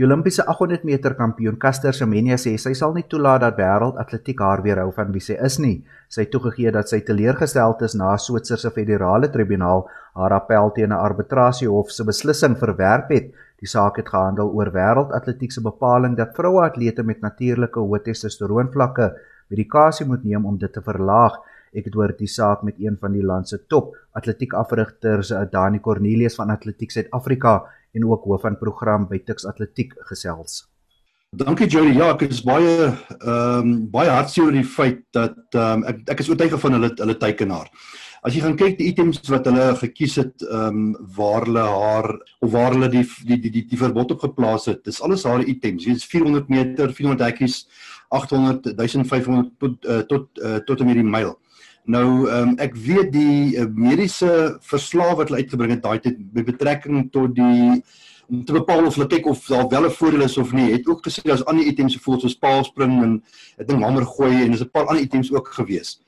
Die Olimpiese 800 meter kampioen Caster Semenya sê sy sal nie toelaat dat wêreld atletiek haar weerhou van wie sy is nie. Sy het toegegee dat sy teleurgestel is na Switserse federale tribunaal haar appel teen 'n arbitrasiehof se beslissing verwerp het. Die saak het gehandel oor wêreld atletiek se bepaling dat vroue atlete met natuurlike hoë testosteroonvlakke medikasie moet neem om dit te verlaag. Ek het oor die saak met een van die land se top atletiekafrigters, Dani Cornelius van Atletiek Suid-Afrika en ook hoof van program by Tuks Atletiek gesels. Dankie Jody. Ja, ek is baie ehm um, baie hartseer oor die feit dat ehm um, ek ek is oortuig van hulle hulle teikenaar. As jy gaan kyk die items wat hulle gekies het ehm um, waar hulle haar of waar hulle die die die die, die verbod op geplaas het, dis alles haar items. Dit is 400 meter, 400 hekkies, 800, 1500 tot uh, tot uh, tot en met die myl. Nou ehm um, ek weet die uh, mediese verslae wat hulle uitgebring het daai tyd met betrekking tot die om te bepaal of hulle kyk of daar wel 'n voordeel is of nie. Het ook gesê as ander items voel soos paalspring en ek dink hamer gooi en is 'n paar ander items ook gewees.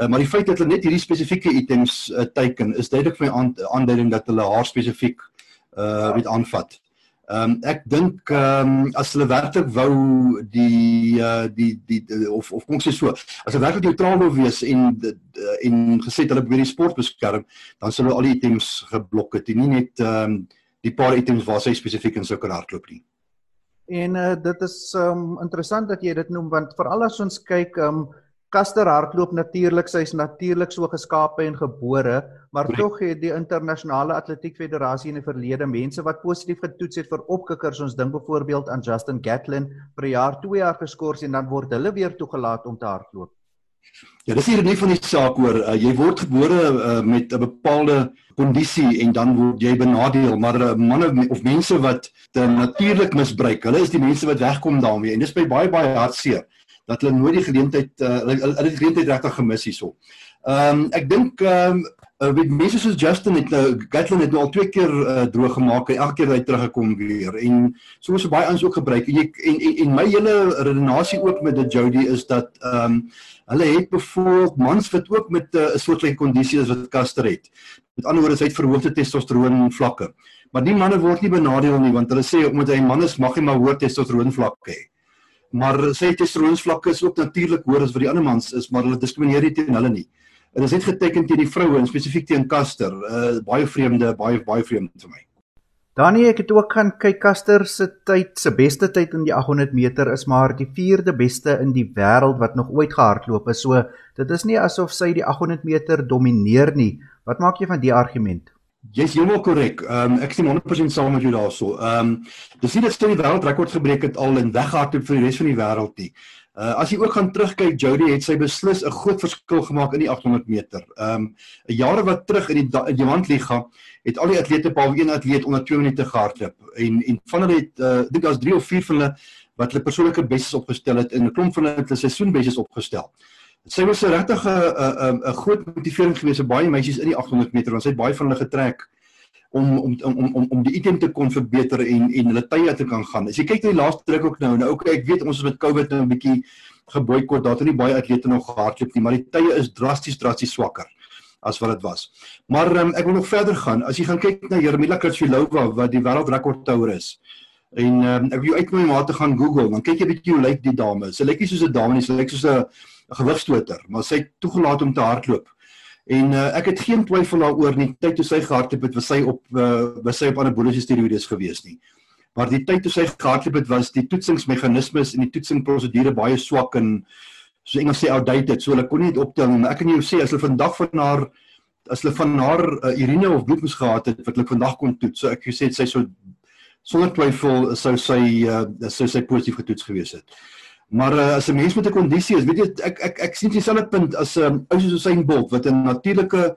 Uh, maar die feit dat hulle net hierdie spesifieke items uh, teiken is duidelik vir my aanduiding dat hulle haar spesifiek uh weet aanvat. Ehm um, ek dink ehm um, as hulle werklik wou die uh die die, of of kom ek sê so, as hulle werklik neutraal wou wees en en gesê hulle probeer die sport beskerm, dan sou hulle al die items geblok het, nie net ehm um, die paar items waar sy spesifiek in sou kan hardloop nie. En uh dit is ehm um, interessant dat jy dit noem want veral as ons kyk ehm um, Kaster hardloop natuurlik, sy's natuurlik so geskape en gebore, maar Correct. tog het die internasionale atletiek federasie in die verlede mense wat positief getoets het vir opkikkers. Ons dink byvoorbeeld aan Justin Gatlin per jaar 2 jaar geskort en dan word hulle weer toegelaat om te hardloop. Ja, dis hier nie van die saak hoor. Uh, jy word gebore uh, met 'n bepaalde kondisie en dan word jy benadeel, maar uh, manne of mense wat dit natuurlik misbruik, hulle is die mense wat wegkom daarmee en dis by baie baie hartseer dat hulle nooit die geleentheid uh, hulle die geleentheid regtig gemis hierso. Ehm um, ek dink ehm um, uh, weet mense soos Justin het nou Gatlin het nou al twee keer uh, droog gemaak en elke keer hy teruggekom weer en soos baie ons ook gebruik en jy en en, en my hele redenasie ook met dit Jody is dat ehm um, hulle het bevoel mans wat ook met 'n uh, soortgelyke kondisie as wat Caster het. Met ander woorde, hy het verhoogde testosteroon vlakke. Maar die manne word nie benadeel nie want hulle sê omdat hy 'n man is, mag hy maar hoë testosteroon vlakke hê maar sy testosteroonvlakke is ook natuurlik hoër as wat die ander mans is, maar hulle diskrimineer nie teen hulle nie. Dit is net geteken teen die vroue en spesifiek teen Caster, uh, baie vreemde, baie baie vreemd vir my. Danie, ek het ook gaan kyk Caster se tyd, se beste tyd in die 800 meter is maar die 4de beste in die wêreld wat nog ooit gehardloop is. So, dit is nie asof sy die 800 meter domineer nie. Wat maak jy van die argument? Jy's heeltemal korrek. Ehm um, ek stem 100% saam met jou daaroor. Ehm um, dis nie dat sy die wêreldrekord gebreek het al en weggehardloop vir die res van die wêreld nie. Uh as jy ook gaan terugkyk, Jody het sy beslis 'n groot verskil gemaak in die 800 meter. Ehm um, jare wat terug in die Wandliga het al die atlete behalwe een atleet onder 2 minute gehardloop en en van hulle het uh dink daar's 3 of 4 van hulle wat hulle persoonlike bestes opgestel het en 'n klomp van hulle het hulle seisoenbestes opgestel sy was 'n regtig 'n 'n groot motivering gewees vir baie meisies in die 800 meter want sy het baie van hulle getrek om om om om om die item te kon verbeter en en hulle tye te kan gaan. As jy kyk na die laaste druk ook nou, nou ook ek weet ons is met COVID nou 'n bietjie geboikot, daar het nie baie atlete nog gehardloop nie, maar die tye is drasties drasties swakker as wat dit was. Maar um, ek wil nog verder gaan. As jy gaan kyk na Jeremila Krutsilova wat die wêreldrekordhouer is. En um, ek wil jou uitnooi om haar te gaan Google, dan kyk jy bietjie hoe lyk die dame. Sy lyk nie soos 'n dame nie, sy lyk soos 'n gewigstoter, maar sy het toegelaat om te hardloop. En uh, ek het geen twyfel daaroor nie. Tyd toe sy gehardloop het, was sy op uh, was sy op anaboliese steroïdes gewees nie. Maar die tyd toe sy gehardloop het, was die toetsingsmeganismes en die toetsingprosedure baie swak en so Engels sê outdated. So hulle kon nie dit optel nie. Ek kan jou sê as hulle vandag van haar as hulle van haar uh, urine of bloed moes gehad het wat hulle vandag kon toets. So ek sê sy sou sonder twyfel sou sy uh, sou sy positief getoets gewees het. Maar uh, as 'n mens met 'n kondisie is, weet jy ek ek ek sien dieselfde punt as 'n um, ou soos Usain Bolt wat 'n natuurlike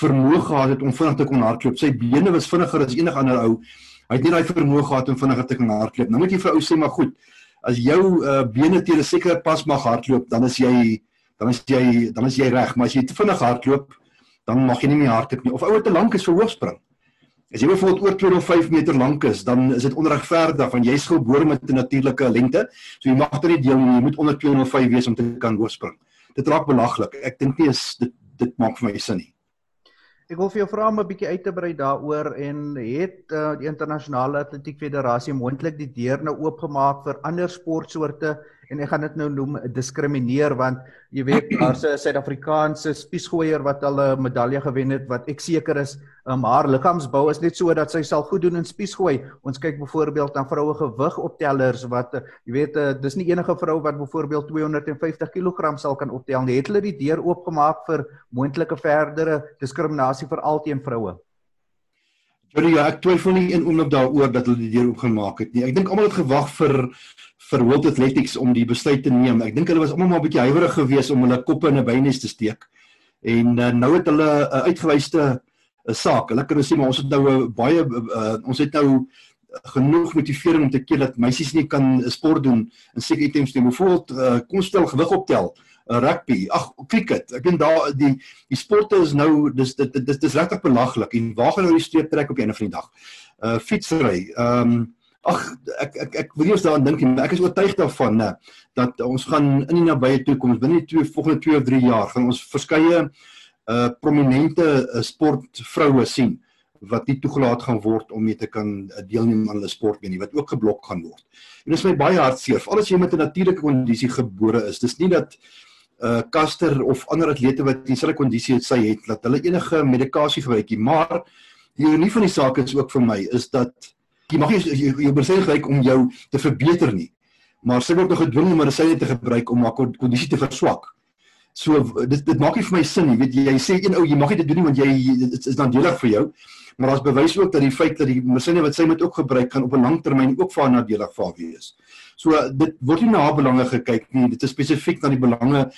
vermoë gehad het om vinnig te kon hardloop. Sy bene was vinniger as enige ander ou. Hy het nie daai vermoë gehad om vinniger te kan hardloop. Nou moet jy vir ou sê maar goed. As jou uh, bene teen 'n sekere pas mag hardloop, dan is jy dan is jy dan is jy reg, maar as jy te vinnig hardloop, dan mag jy nie meer hardloop nie. Of ou te lank is vir hoogspring. As jy byvoorbeeld oor 205 meter lank is, dan is dit onregverdig want jy's gebore met 'n natuurlike lengte. So jy mag dit nie deel nie. Jy moet onder 205 wees om te kan hoogspring. Dit raak belaglik. Ek dink nie is dit dit maak vir my sin nie. Ek wil vir jou vra om 'n bietjie uit te brei daaroor en het uh, die internasionale atletiek federasie moontlik die deur nou oopgemaak vir ander sportsoorte en ek gaan dit nou noem diskrimineer want jy weet daar's 'n Suid-Afrikaanse spiesgooier wat al 'n medalje gewen het wat ek seker is um, haar liggaamsbou is net so dat sy sal goed doen in spiesgooi. Ons kyk byvoorbeeld na vroue gewig optellers wat uh, jy weet uh, dis nie enige vrou wat byvoorbeeld 250 kg sal kan optel nie. Het hulle die deur oopgemaak vir moontlike verdere diskriminasie veral teen vroue? Sorry, ja, ek twyfel nie in oomblik daaroor dat hulle die deur oopgemaak het nie. Ek dink almal het gewag vir vir World Athletics om die besluit te neem. Ek dink hulle was almal maar 'n bietjie huiwerig geweest om hulle koppe in 'n bynes te steek. En uh, nou het hulle 'n uh, uitgewyste 'n uh, saak. Hulle kan sê maar ons het nou 'n uh, baie uh, ons het nou genoeg motivering om te keer dat meisies nie kan sport doen in sekere items nie. Byvoorbeeld uh, kom stel gewig optel, uh, rugby, ag cricket. Ek dink daar die die sporte is nou dis dit dis dis regtig belaglik en waar gaan nou die streep trek op einde van die dag? Uh fietsry. Ehm um, Ag ek ek ek wil eers daaraan dink en ek is oortuig daarvan nê dat ons gaan in die nabye toekoms binne die twee volgende 2 of 3 jaar gaan ons verskeie uh prominente uh, sportvroue sien wat nie toegelaat gaan word om mee te kan uh, deelneem aan hulle sport nie wat ook geblok gaan word. En dit is my baie hartseer. Al as jy met 'n natuurlike kondisie gebore is, dis nie dat uh Caster of ander atlete wat dieselfde kondisie het sy het dat hulle enige medikasie gebruik nie, maar die ironie van die saak is ook vir my is dat jy mag nie jou medisyne gebruik om jou te verbeter nie. Maar sy word nog gedwing om medisyne te gebruik om haar kondisie te verswak. So dit dit maak nie vir my sin nie. Weet jy, jy sê een ou jy mag nie dit doen nie want jy dit is dan delig vir jou. Maar daar's bewys ook dat die feit dat die medisyne wat sy moet ook gebruik gaan op 'n lang termyn ook vir haar nadelig vir haar wees. So dit word nie na haar belange gekyk nie. Dit is spesifiek na die belange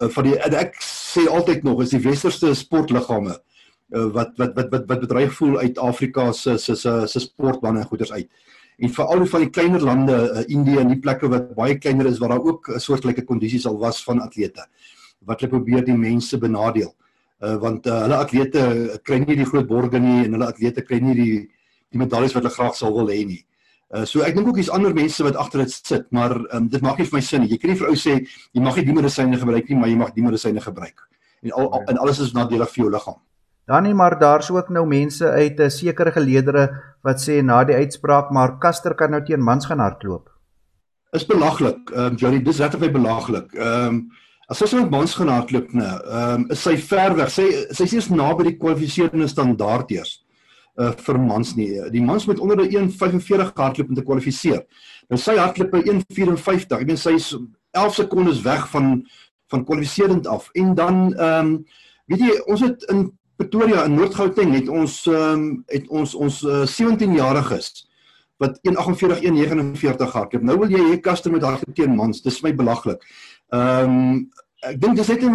uh, van die ek sê altyd nog is die westerse sportliggame uh, wat wat wat wat wat bedreig voel uit Afrika se se se se sportbane en goeders uit. En veral van die kleiner lande, uh, Indië en die plekke wat baie kleiner is waar daar ook 'n soortgelyke kondisies al was van atlete wat hulle probeer die mense benadeel. Uh want uh, hulle atlete kry nie die groot borge nie en hulle atlete kry nie die die medaljes wat hulle graag sou wil hê nie. Uh so ek dink ook dis ander mense wat agter dit sit, maar um, dit maak nie vir my sin nie. Jy kan nie vir ou sê jy mag nie die medisyne gebruik nie, maar jy mag die medisyne gebruik. En al, al en alles is nadelig vir jou liggaam. Dan nie maar daar's ook nou mense uit 'n sekere geleedere wat sê na die uitspraak maar Kaster kan nou teen mans gaan hardloop. Is belaglik. Ehm um, Johnny, dis regtig belaglik. Ehm um, as sy met mans gaan hardloop nou, ehm um, is sy ver weg. Sy sy's eers naby die kwalifiserende standaard eers uh vir mans nie. Die mans moet onder 'n 1:45 hardloop om te kwalifiseer. Nou sy hardloop by 1:54. Ek meen sy's 11 sekondes weg van van kwalifiserend af. En dan ehm um, weet jy, ons het in Pretoria in Noord-Gauteng het ons ehm um, het ons ons uh, 17-jariges wat 148 149 gehad het. Nou wil jy hier kaste met daai teen mans. Dis my belaglik. Ehm um, ek dink dis net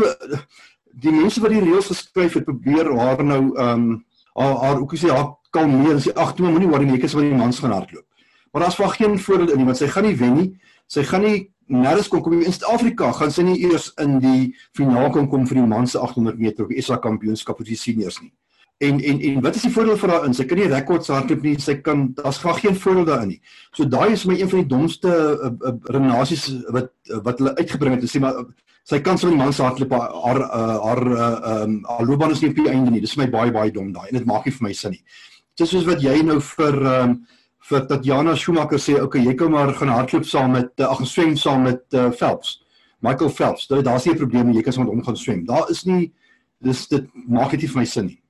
die mense wat die reëls geskryf het probeer haar nou ehm um, haar haar ook sê haar kalmeer sê ag toe moenie worry nie, ek is van die mans gaan hardloop. Maar daar's wel geen voordeel in nie want sy gaan nie wen nie. Sy gaan nie Nederlands kon kom in Suid-Afrika gaan sy nie eers in die finaal kon kom vir die man se 800 meter op die SA kampioenskap vir die seniors nie. En en en wat is die voordeel vir haar in? Sy kan nie rekords hardloop nie. Sy kan daar's graag geen voordeel daarin nie. So daai is my een van die domste uh, uh, renasies wat uh, wat hulle uitgebring het. Sê maar sy kan so 'n man se hardloop haar haar ehm haar loopbaan is nie op die einde nie. Dis my baie baie dom daai en dit maak nie vir my sin nie. Dis soos wat jy nou vir um, vir Tatjana Schumacher sê okay jy kan maar gaan hardloop saam met uh, ag swem saam met uh, Phelps. Michael Phelps daar daar's nie 'n probleem jy kan sommer om gaan swem. Daar is nie dis dit maak dit nie vir my sin nie.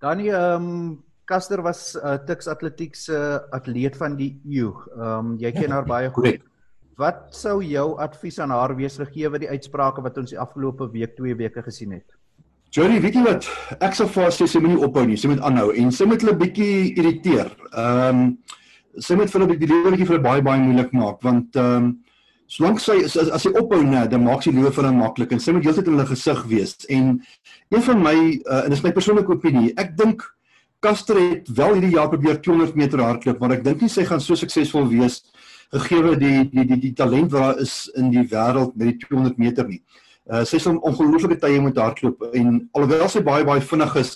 Danie ehm um, Caster was uh, Tuks Atletiek se uh, atleet van die eeu. Ehm um, jy ken haar baie goed. Wat sou jou advies aan haar wees gegee wat die uitsprake wat ons die afgelope week 2 weke gesien het Johnny, weet jy wat? Ek sou vir haar sê sy moenie ophou nie, sy moet aanhou en sy moet hulle bietjie irriteer. Ehm um, sy moet vir hulle die lewe bietjie vir hulle baie baie moeilik maak want ehm um, solank sy as, as sy ophou net, dan maak sy lewe vir hulle maklik en sy moet heeltyd in hulle gesig wees. En een van my uh, en dis my persoonlike opinie, ek dink Caster het wel hierdie jaar probeer 200 meter hardloop, maar ek dink nie sy gaan so suksesvol wees gegee die die die die talent wat daar is in die wêreld met die 200 meter nie. Uh, sy sal ongelooflike tye moet hardloop en alhoewel sy baie baie vinnig is,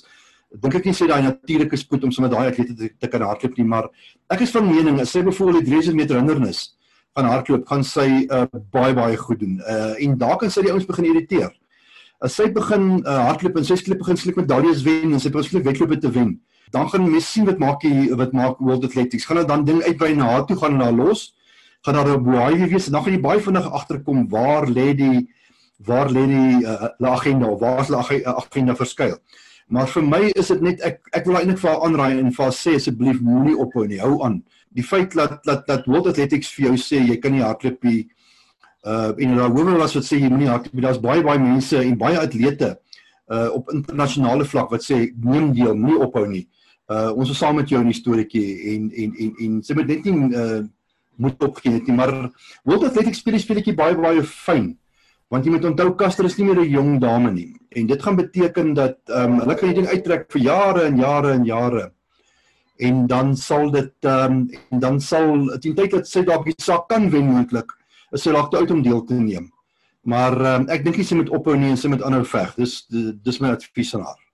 dink ek nie sy daai natuurlike spoed om sommer daai atlete te, te kan hardloop nie, maar ek is van mening as sy byvoorbeeld die 300 meter hindernis van hardloop, gaan sy uh, baie baie goed doen. Uh en daar kan sy die ouens begin irriteer. as sy begin uh, hardloop en sy skep begin sluk medaljes wen en sy begin wedlope te wen, dan gaan mense sien wat maak hy wat maak World Athletics. Gaan dit dan ding uitbrei na haar toe gaan na los. Gaan daar 'n baie wees en dan gaan jy baie vinnig agterkom waar lê die waar lê die uh, agenda of waar is die agenda verskuil. Maar vir my is dit net ek ek wil eintlik vir haar aanraai en vir haar sê asseblief moenie ophou nie. Hou aan. Die feit dat dat dat World Athletics vir jou sê jy kan nie hardloop nie. Uh en daar hoor was wat sê jy moenie hardloop nie. Daar's baie baie mense en baie atlete uh op internasionale vlak wat sê neem deel, nie ophou nie. Uh ons is saam met jou in die storieetjie en en en en sê met net nie uh moet opgee net nie, maar World Athletics speel die speletjie baie baie fyn want jy moet onthou Kaster is nie meer 'n jong dame nie. En dit gaan beteken dat ehm um, hulle kan hierdie ding uittrek vir jare en jare en jare. En dan sal dit ehm um, en dan sal teen tyd dat sy dalk die sak kan wen moontlik is sy dalk te oud om deel te neem. Maar um, ek dink sy moet ophou nie en sy moet aanhou veg. Dis dis my advies aan haar